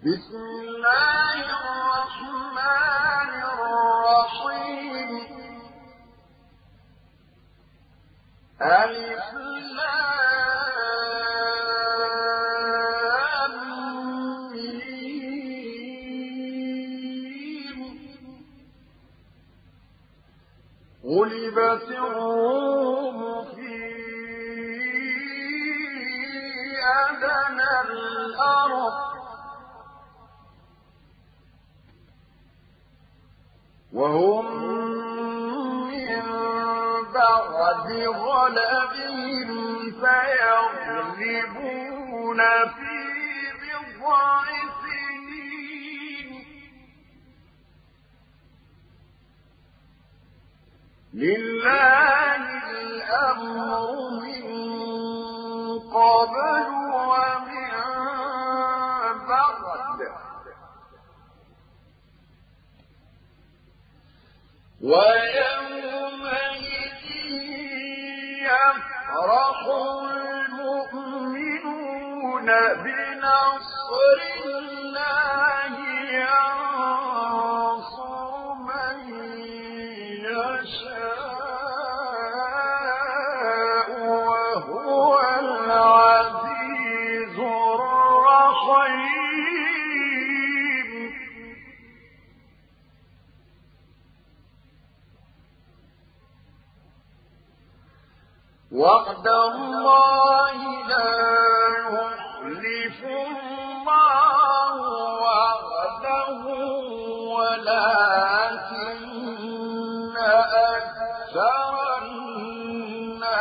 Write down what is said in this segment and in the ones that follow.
بسم الله الرحمن الرحيم. ألف غلبت الروم في أدنى الأرض. وهم من بعد غلبهم سيغلبون في بضع سنين. لله الأمر من قبل ومن بعد ويومئذ يفرح المؤمنون بنصر الله ينصر وعد الله لا يخلف الله وعده ولكن أكثر الناس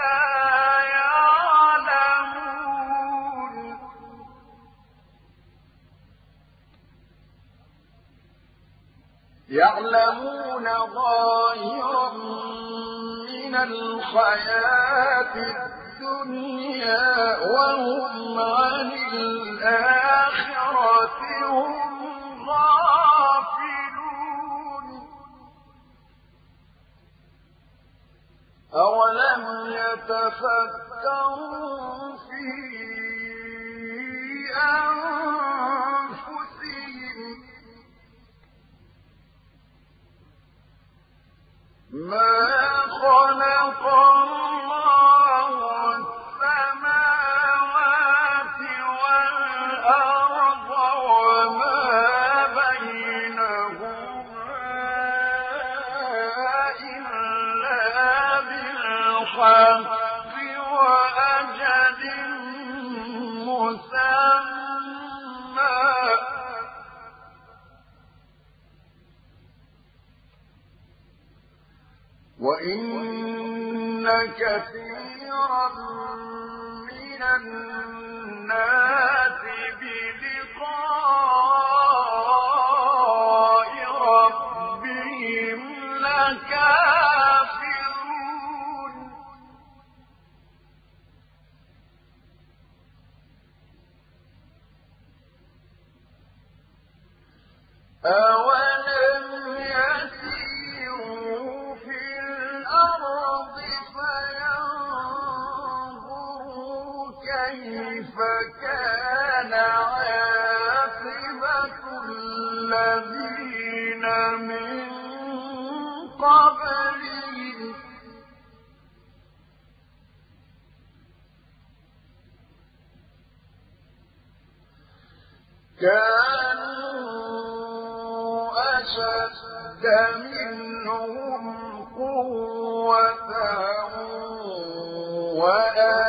لا يعلمون. يعلمون من الحياة الدنيا وهم عن الآخرة هم غافلون. أولم يتفكروا كيف كان عاقبة الذين من قبلهم؟ كانوا أشد منهم قوة وأثاروا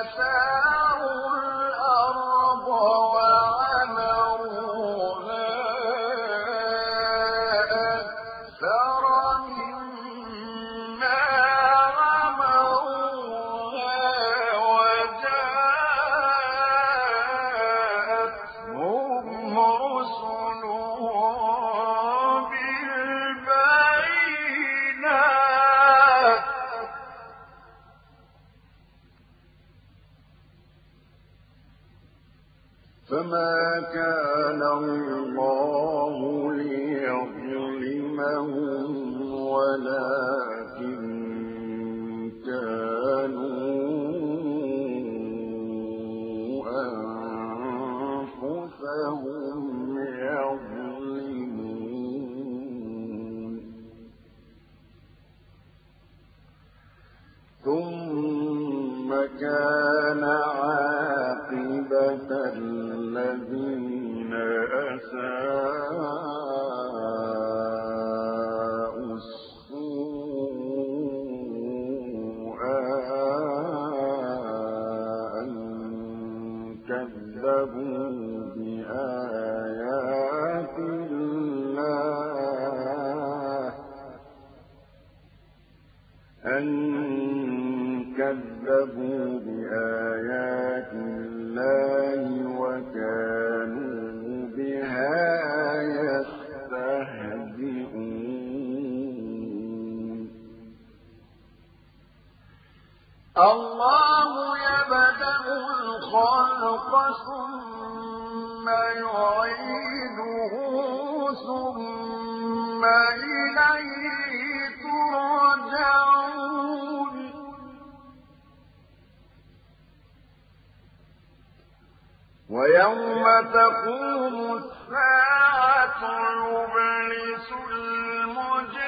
ويوم تقوم الساعة يبلس المجرمون.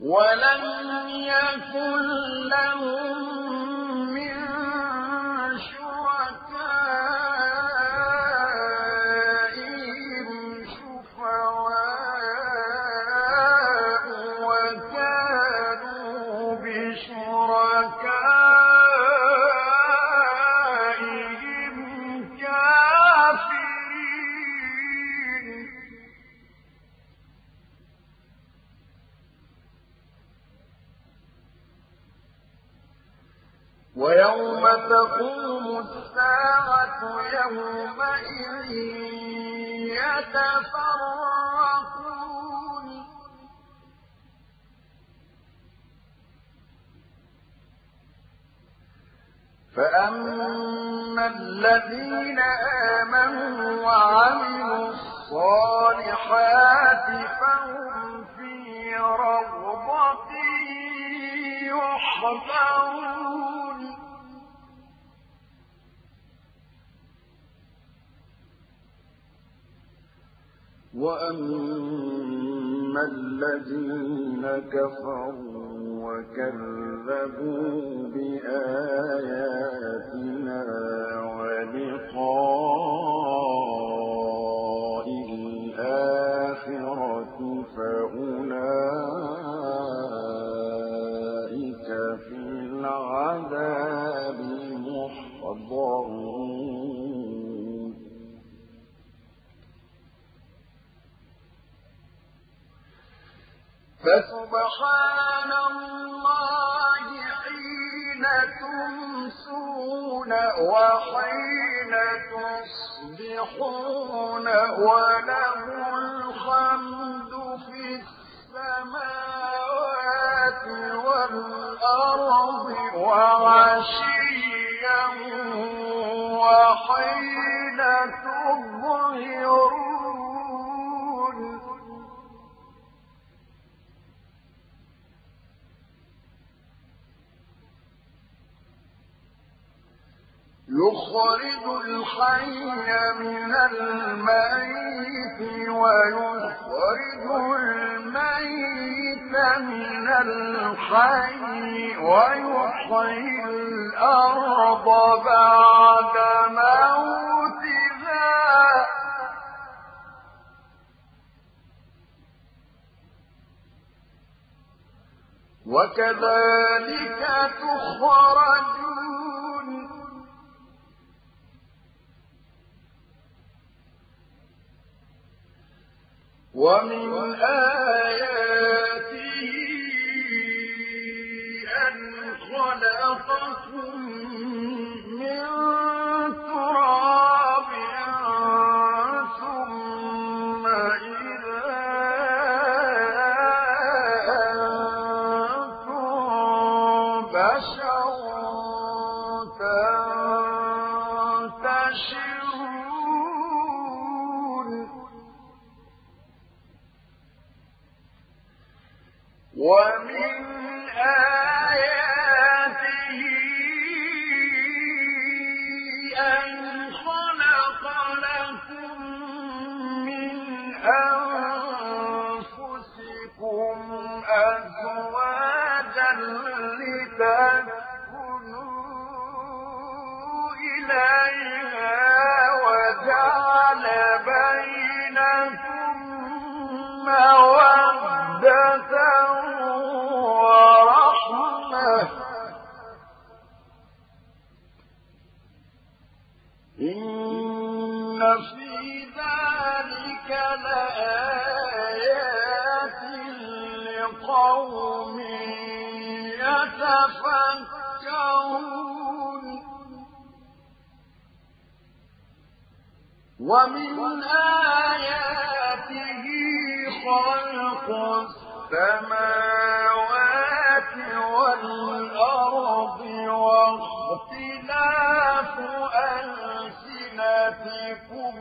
ولم يكن لهم يومئذ يتفرقون. فأما الذين آمنوا وعملوا الصالحات فهم في رغبة يحضرون وأما الذين كفروا وكذبوا بآياتنا ولقاء الآخرة فأولئك في العذاب محضرون فسبحان الله حين تمسون وحين تصبحون وله الحمد في السماوات والأرض وعشيا وحين تظهرون يخرج الحي من الميت ويخرج الميت من الحي ويحيي الأرض بعد موتها. وكذلك تخرجون ومن آياته أن خلقكم ومن آياته ومن آياته خلق السماوات والأرض واختلاف ألسنتكم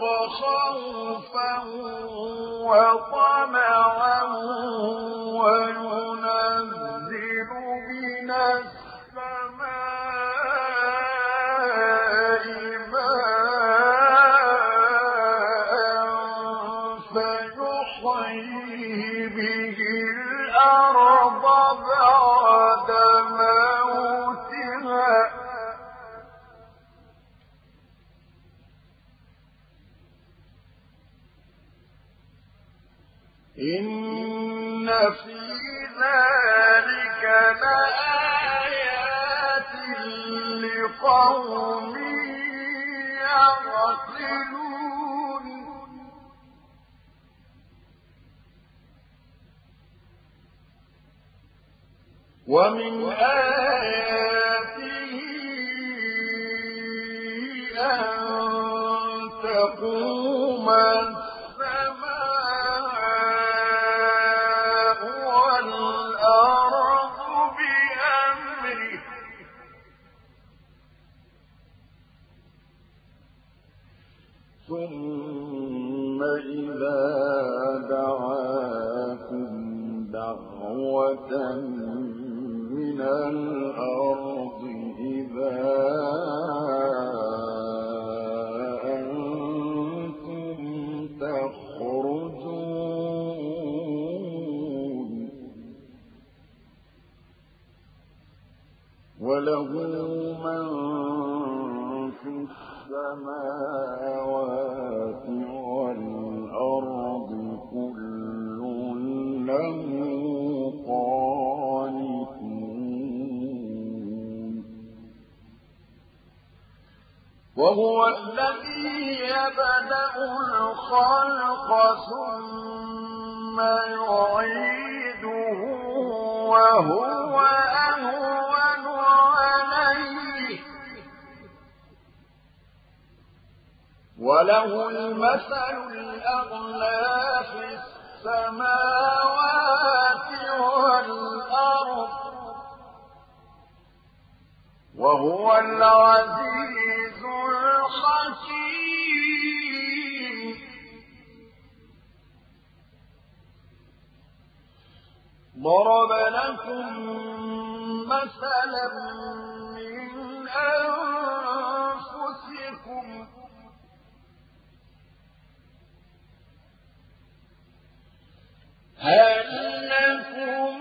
خوفا وطمعا وينزل ومن آياته أن تقوم ثم إذا دعاكم دعوة من الأرض إذا أنتم تخرجون وهو الذي يبدأ الخلق ثم يعيده وهو أهون عليه. وله المثل الأغلى في السماوات والأرض. وهو العزيز الحكيم. ضرب لكم مثلا من أنفسكم. هل لكم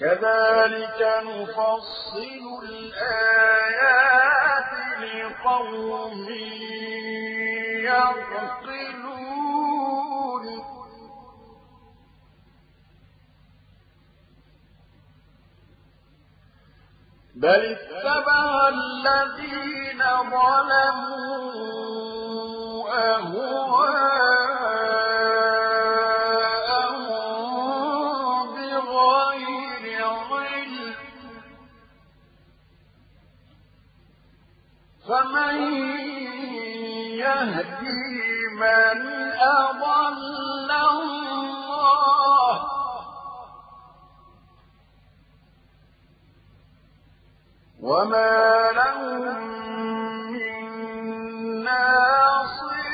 كذلك نفصل الآيات لقوم يعقلون. بل اتبع الذين ظلموا أهواءهم بغير علم. فمن يهدي من أضل وما لهم من ناصرين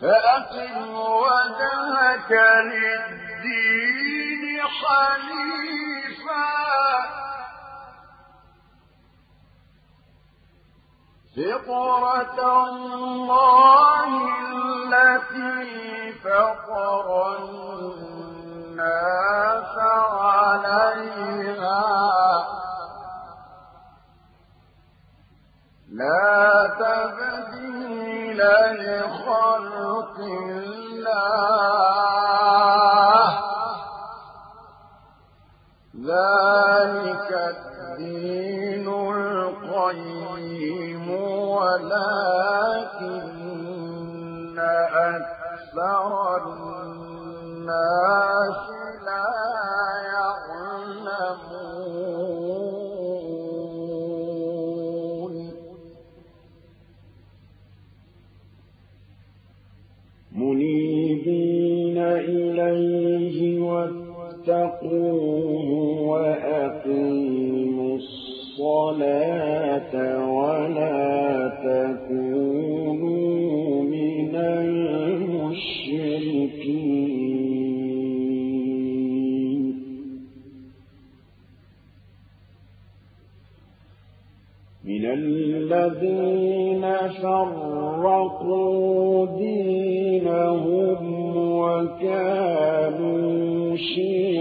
فأقم وجهك للدين حنيفا فطرة الله التي فطر الناس عليها. لا تبديل لخلق الله ولكن أكثر الناس فرقوا دينهم وكانوا شيعا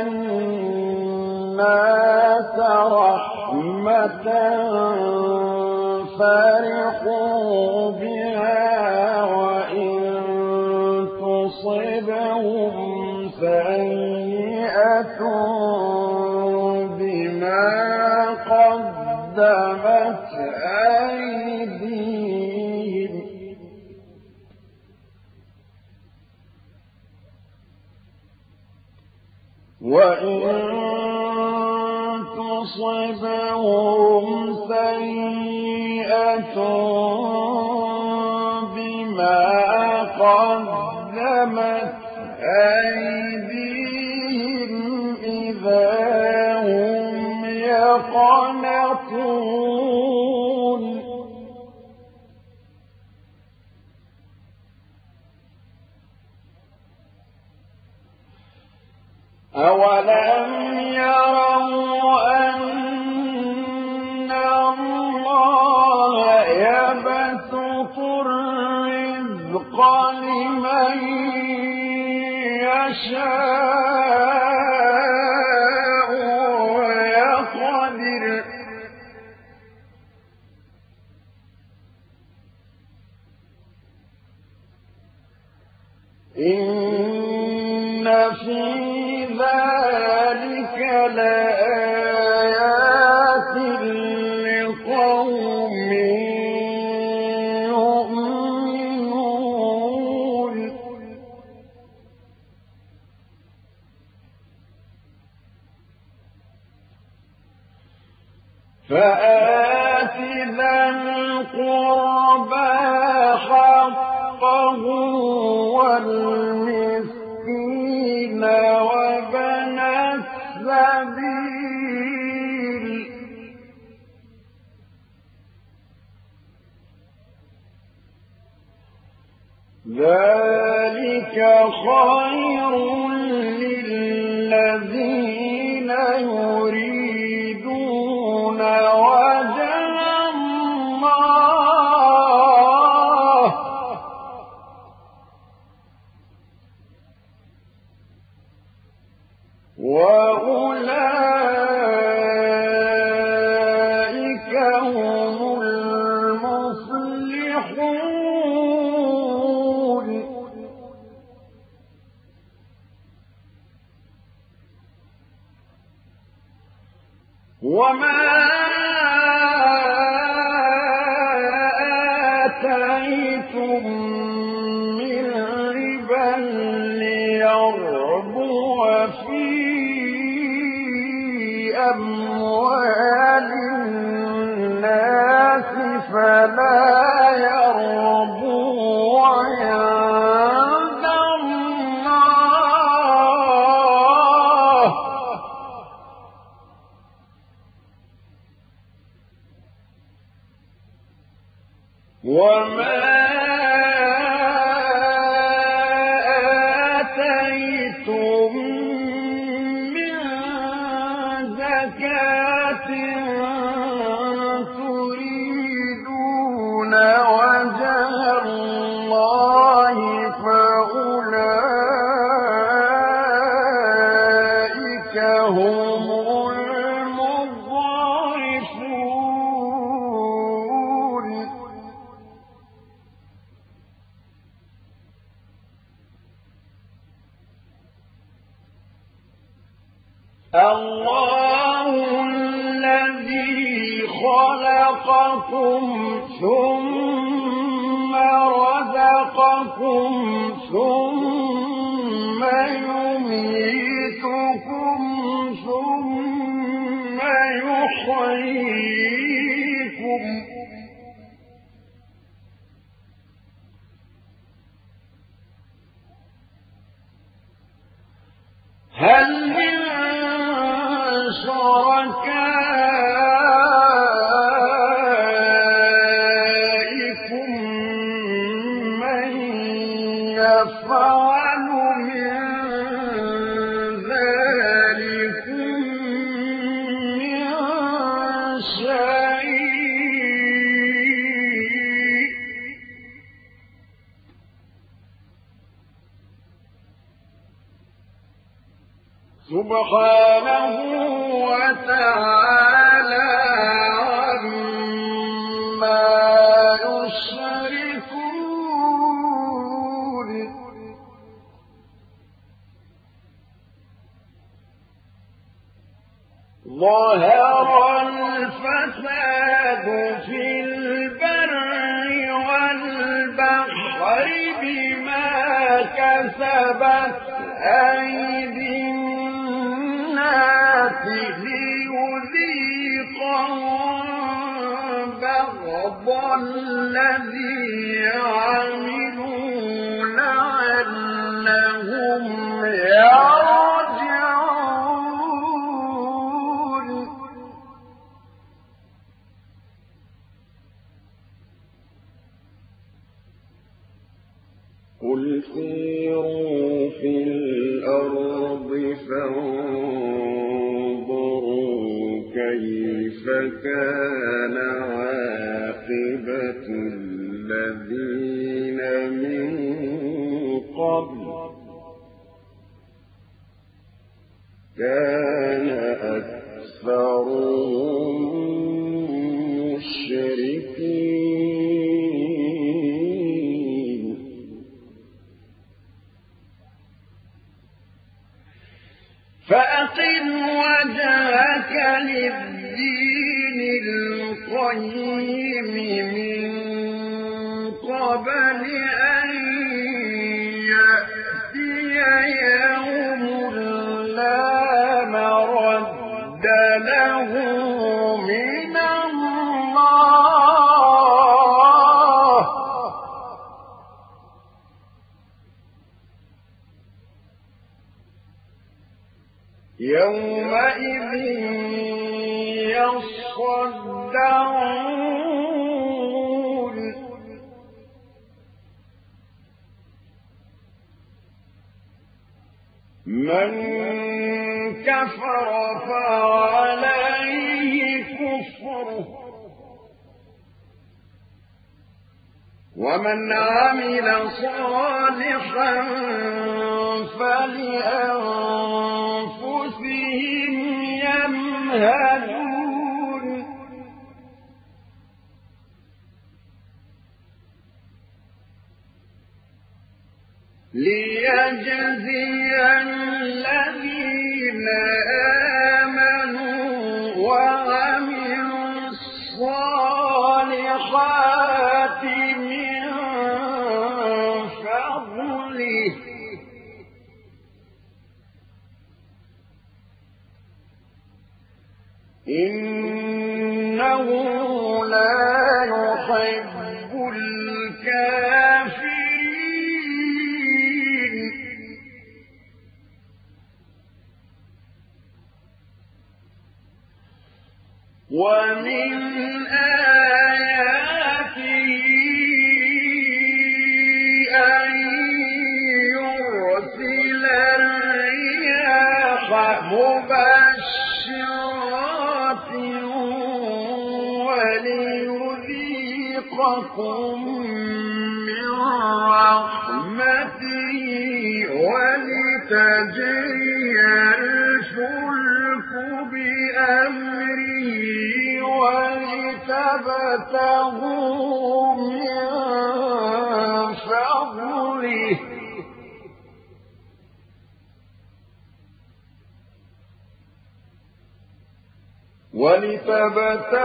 الناس رحمة فرحوا بها وإن تصبهم سيئة بما قدمت وإن تصبهم سيئة بما قدمت أيديهم إذا هم يقنطون أولم يروا أن الله يبسط الرزق لمن يشاء وأولئك سبحانه وتعالى عما يشركون. ظهر الفساد في البر والبحر بما كسبت أيدي الذي قبل كان صالحا فلأنفسهم يمهدون ومن آياته أن يرسل الرياح مبشرات من رحمته ولتجري ولتبتغوا من فضله. ولتبتغوا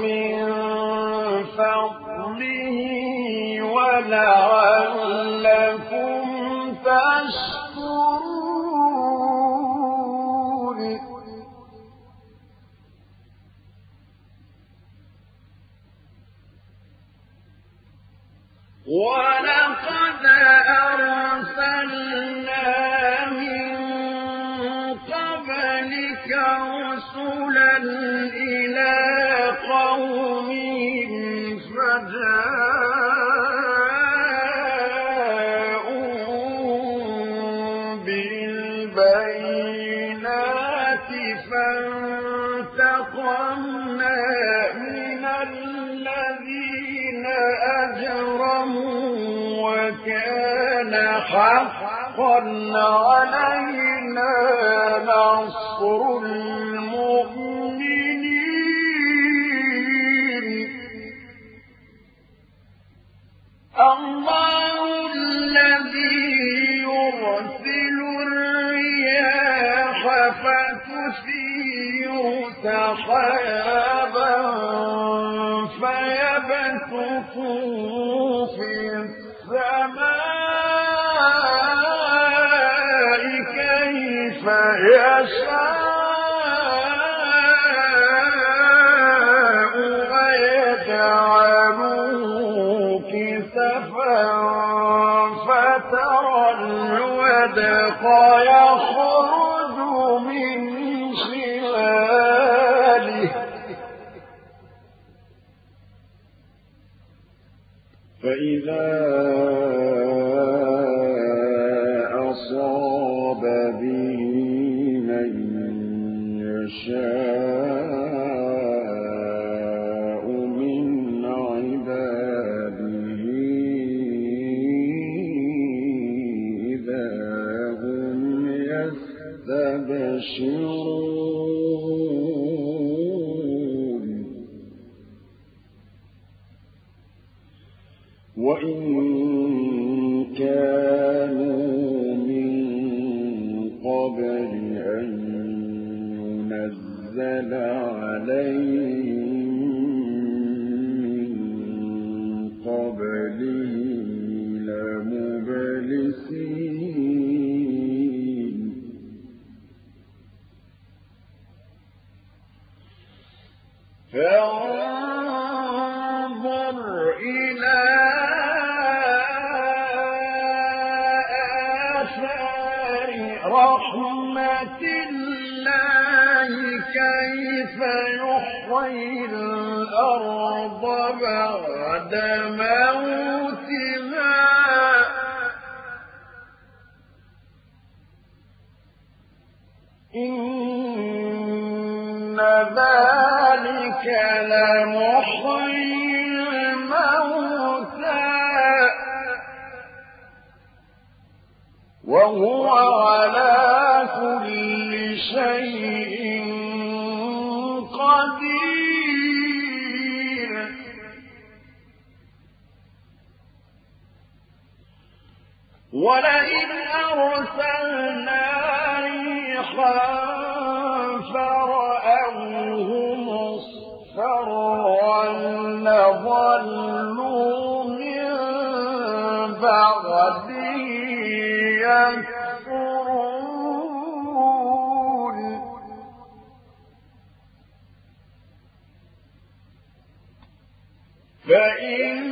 من فضله ولعلكم تشكرون. ولقد كان حقا علينا نصر المؤمنين. الله الذي يرسل الرياح فتثير سحابا فيبسطه الودق يخرج من خلاله. فإذا يستبشرون وإن وهو على كل شيء قدير. ولئن أرسلنا ريحا فرأوه مصفرا لظلوا يكفرون فإنك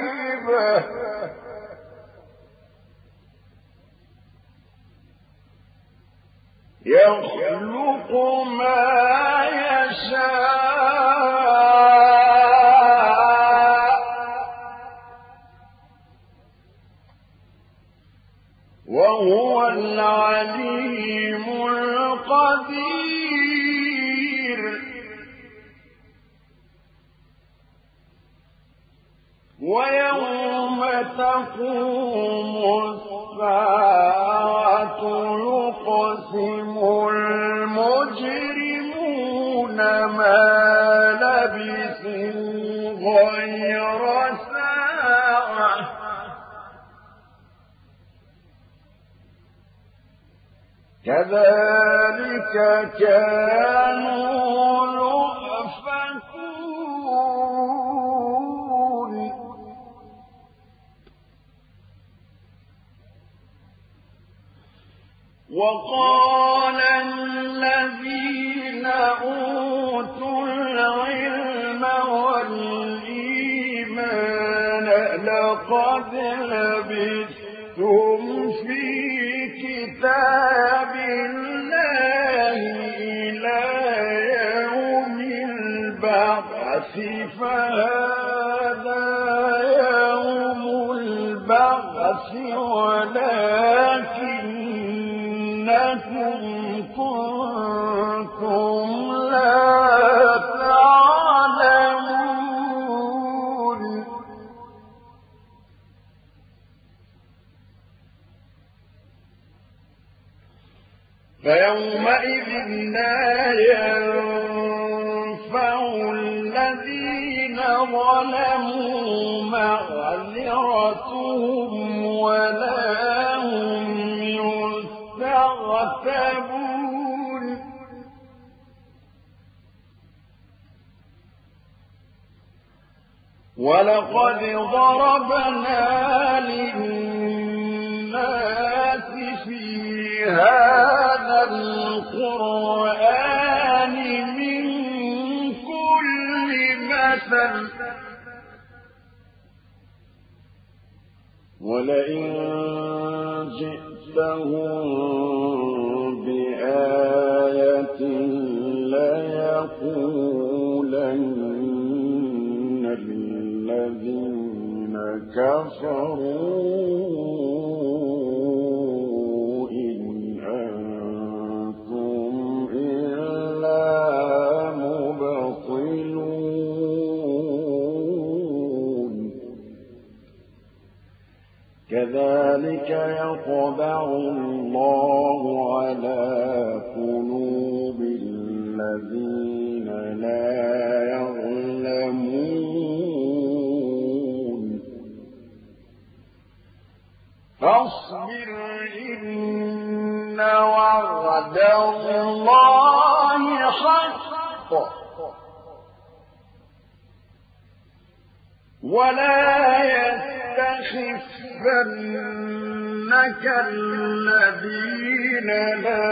يخلق ما يشاء. وهو العليم القدير. ويوم تقوم كذلك كانوا وقال الذين أوتوا العلم والإيمان لقد لبثتم في كتاب البعث ولقد ضربنا للناس في هذا القرآن من كل مثل. ولئن جئتهم كفروا إن أنتم إلا مبطلون. كذلك يطبع الله على قلوب الذين لا فاصبر إن وعد الله حق. ولا يستخفنك الذين لا